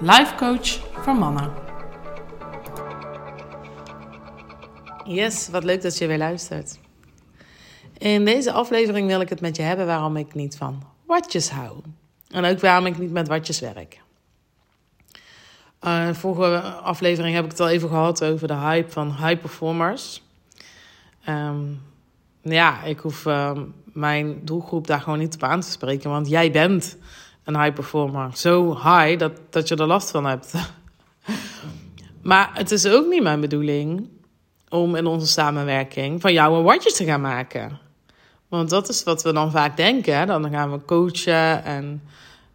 life coach voor mannen. Yes, wat leuk dat je weer luistert. In deze aflevering wil ik het met je hebben waarom ik niet van watjes hou. En ook waarom ik niet met watjes werk. Uh, vorige aflevering heb ik het al even gehad over de hype van high performers. Um, ja, ik hoef uh, mijn doelgroep daar gewoon niet op aan te spreken, want jij bent een high performer. Zo high dat, dat je er last van hebt. maar het is ook niet mijn bedoeling om in onze samenwerking van jou een watje te gaan maken. Want dat is wat we dan vaak denken. Dan gaan we coachen en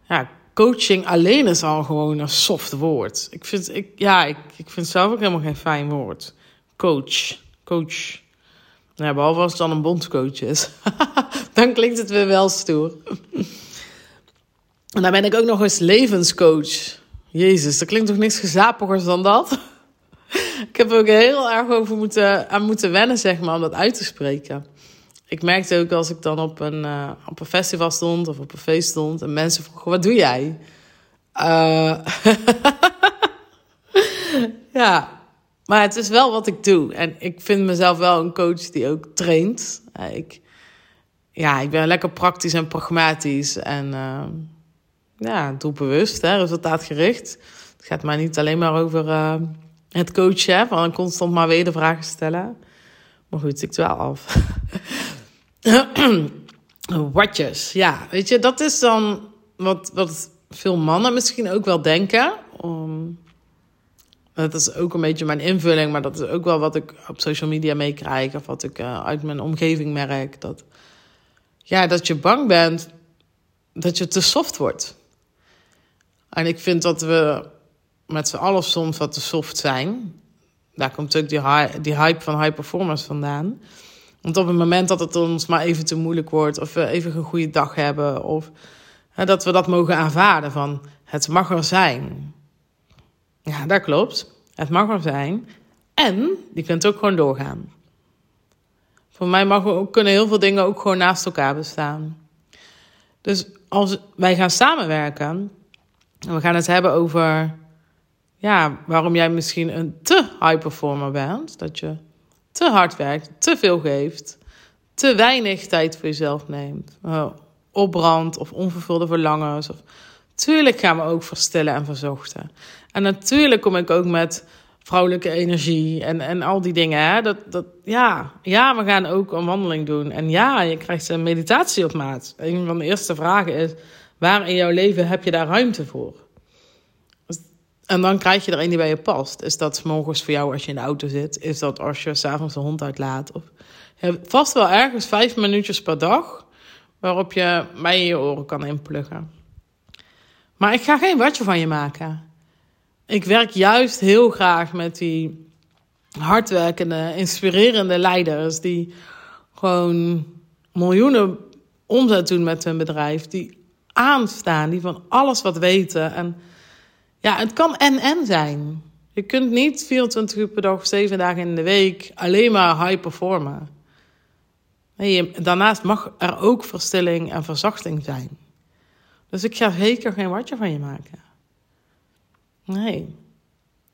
ja, coaching alleen is al gewoon een soft woord. Ik vind, ik, ja, ik, ik vind zelf ook helemaal geen fijn woord. Coach, coach. Ja, behalve als het dan een bondscoach is. dan klinkt het weer wel stoer. en dan ben ik ook nog eens levenscoach. Jezus, dat klinkt toch niks gezapigers dan dat? ik heb er ook heel erg over moeten, aan moeten wennen, zeg maar, om dat uit te spreken. Ik merkte ook als ik dan op een, uh, op een festival stond of op een feest stond en mensen vroegen: wat doe jij? Uh, ja, maar het is wel wat ik doe. En ik vind mezelf wel een coach die ook traint. Uh, ik, ja, ik ben lekker praktisch en pragmatisch en ja, doelbewust, hè, resultaatgericht. Het gaat maar niet alleen maar over het coachen, van constant maar weer de vragen stellen. Maar goed, ik dwaal af. Watjes, ja, weet je, dat is dan wat, wat veel mannen misschien ook wel denken. Um, dat is ook een beetje mijn invulling, maar dat is ook wel wat ik op social media meekrijg of wat ik uh, uit mijn omgeving merk. Dat, ja, dat je bang bent dat je te soft wordt. En ik vind dat we met z'n allen soms wat te soft zijn. Daar komt ook die, die hype van high performance vandaan. Want op het moment dat het ons maar even te moeilijk wordt, of we even een goede dag hebben, of hè, dat we dat mogen aanvaarden van het mag er zijn. Ja, dat klopt. Het mag er zijn. En die kunt ook gewoon doorgaan. Voor mij mag ook, kunnen heel veel dingen ook gewoon naast elkaar bestaan. Dus als wij gaan samenwerken en we gaan het hebben over ja, waarom jij misschien een te high performer bent, dat je te hard werkt, te veel geeft, te weinig tijd voor jezelf neemt, uh, opbrand of onvervulde verlangens. Of... Tuurlijk gaan we ook verstillen en verzochten. En natuurlijk kom ik ook met vrouwelijke energie en, en al die dingen. Hè? Dat, dat, ja. ja, we gaan ook een wandeling doen. En ja, je krijgt een meditatie op maat. Een van de eerste vragen is: waar in jouw leven heb je daar ruimte voor? En dan krijg je er een die bij je past. Is dat morgens voor jou als je in de auto zit? Is dat als je s'avonds de hond uitlaat? Of vast wel ergens vijf minuutjes per dag waarop je mij in je oren kan inpluggen. Maar ik ga geen watje van je maken. Ik werk juist heel graag met die hardwerkende, inspirerende leiders die gewoon miljoenen omzet doen met hun bedrijf, die aanstaan, die van alles wat weten en ja, het kan en-en zijn. Je kunt niet 24 uur per dag, 7 dagen in de week alleen maar high performen. Nee, daarnaast mag er ook verstilling en verzachting zijn. Dus ik ga zeker geen watje van je maken. Nee.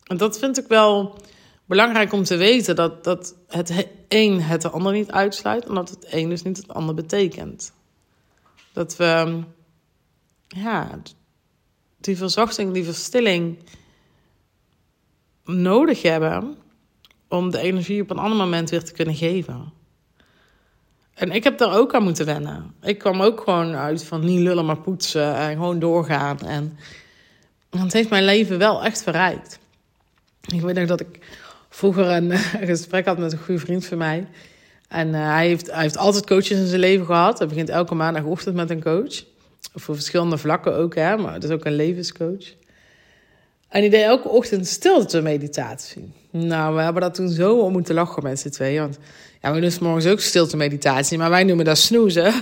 En dat vind ik wel belangrijk om te weten: dat, dat het een het de ander niet uitsluit en dat het een dus niet het ander betekent. Dat we, ja, die verzachting, die verstilling nodig hebben om de energie op een ander moment weer te kunnen geven. En ik heb daar ook aan moeten wennen. Ik kwam ook gewoon uit van niet lullen maar poetsen en gewoon doorgaan. En het heeft mijn leven wel echt verrijkt. Ik weet nog dat ik vroeger een, gesprek had met een goede vriend van mij. En uh, hij, heeft, hij heeft altijd coaches in zijn leven gehad. Hij begint elke maandagochtend met een coach. Voor verschillende vlakken ook, hè, maar het is ook een levenscoach. En die deed elke ochtend stilte meditatie. Nou, we hebben dat toen zo om moeten lachen met z'n tweeën. Want ja, we doen morgens ook stilte meditatie, maar wij noemen dat snoezen.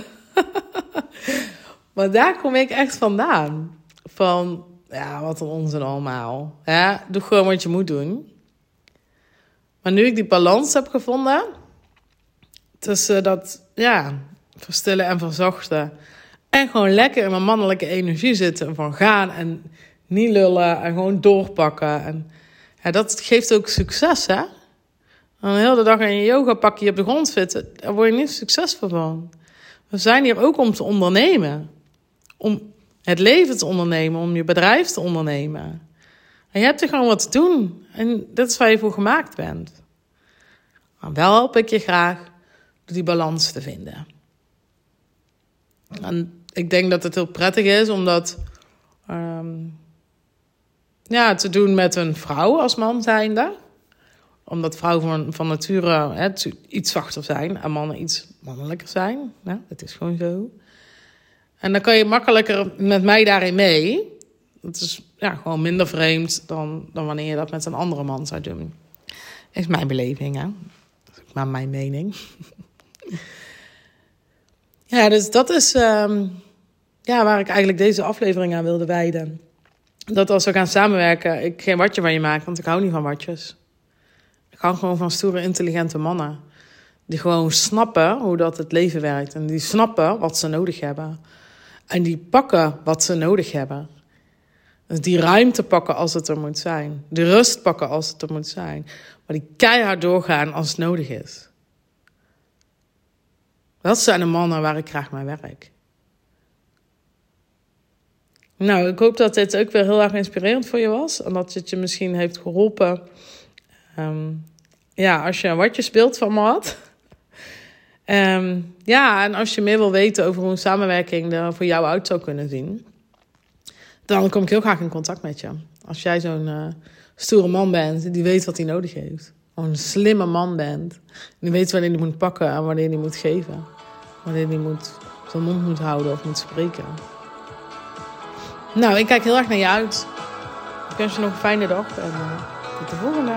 maar daar kom ik echt vandaan. Van, ja, wat een onzin allemaal. Ja, doe gewoon wat je moet doen. Maar nu ik die balans heb gevonden tussen dat, ja, verstillen en verzachten. En gewoon lekker in mijn mannelijke energie zitten. Van gaan en niet lullen en gewoon doorpakken. En ja, dat geeft ook succes, hè? een hele dag in je yoga pakje op de grond zitten, daar word je niet succesvol van. We zijn hier ook om te ondernemen. Om het leven te ondernemen, om je bedrijf te ondernemen. En je hebt er gewoon wat te doen. En dat is waar je voor gemaakt bent. Maar wel help ik je graag door die balans te vinden. En ik denk dat het heel prettig is om dat um, ja, te doen met een vrouw als man zijnde. Omdat vrouwen van, van nature hè, iets zachter zijn en mannen iets mannelijker zijn. Ja, dat is gewoon zo. En dan kan je makkelijker met mij daarin mee. Het is ja, gewoon minder vreemd dan, dan wanneer je dat met een andere man zou doen. Is mijn beleving, hè? Dat maar mijn mening. ja, dus dat is um, ja, waar ik eigenlijk deze aflevering aan wilde wijden. Dat als we gaan samenwerken, ik geen watje van je maak, want ik hou niet van watjes. Ik hou gewoon van stoere, intelligente mannen. Die gewoon snappen hoe dat het leven werkt. En die snappen wat ze nodig hebben. En die pakken wat ze nodig hebben. Dus die ruimte pakken als het er moet zijn. De rust pakken als het er moet zijn. Maar die keihard doorgaan als het nodig is. Dat zijn de mannen waar ik graag mee werk. Nou, ik hoop dat dit ook weer heel erg inspirerend voor je was. En dat het je misschien heeft geholpen. Um, ja, als je een watje speelt van me had. Um, ja, en als je meer wil weten over hoe een samenwerking er voor jou uit zou kunnen zien, dan kom ik heel graag in contact met je. Als jij zo'n uh, stoere man bent die weet wat hij nodig heeft. Gewoon een slimme man bent. Die weet wanneer hij moet pakken en wanneer hij moet geven. Wanneer hij moet, zijn mond moet houden of moet spreken. Nou, ik kijk heel erg naar je uit. Ik wens je nog een fijne dag en uh, tot de volgende.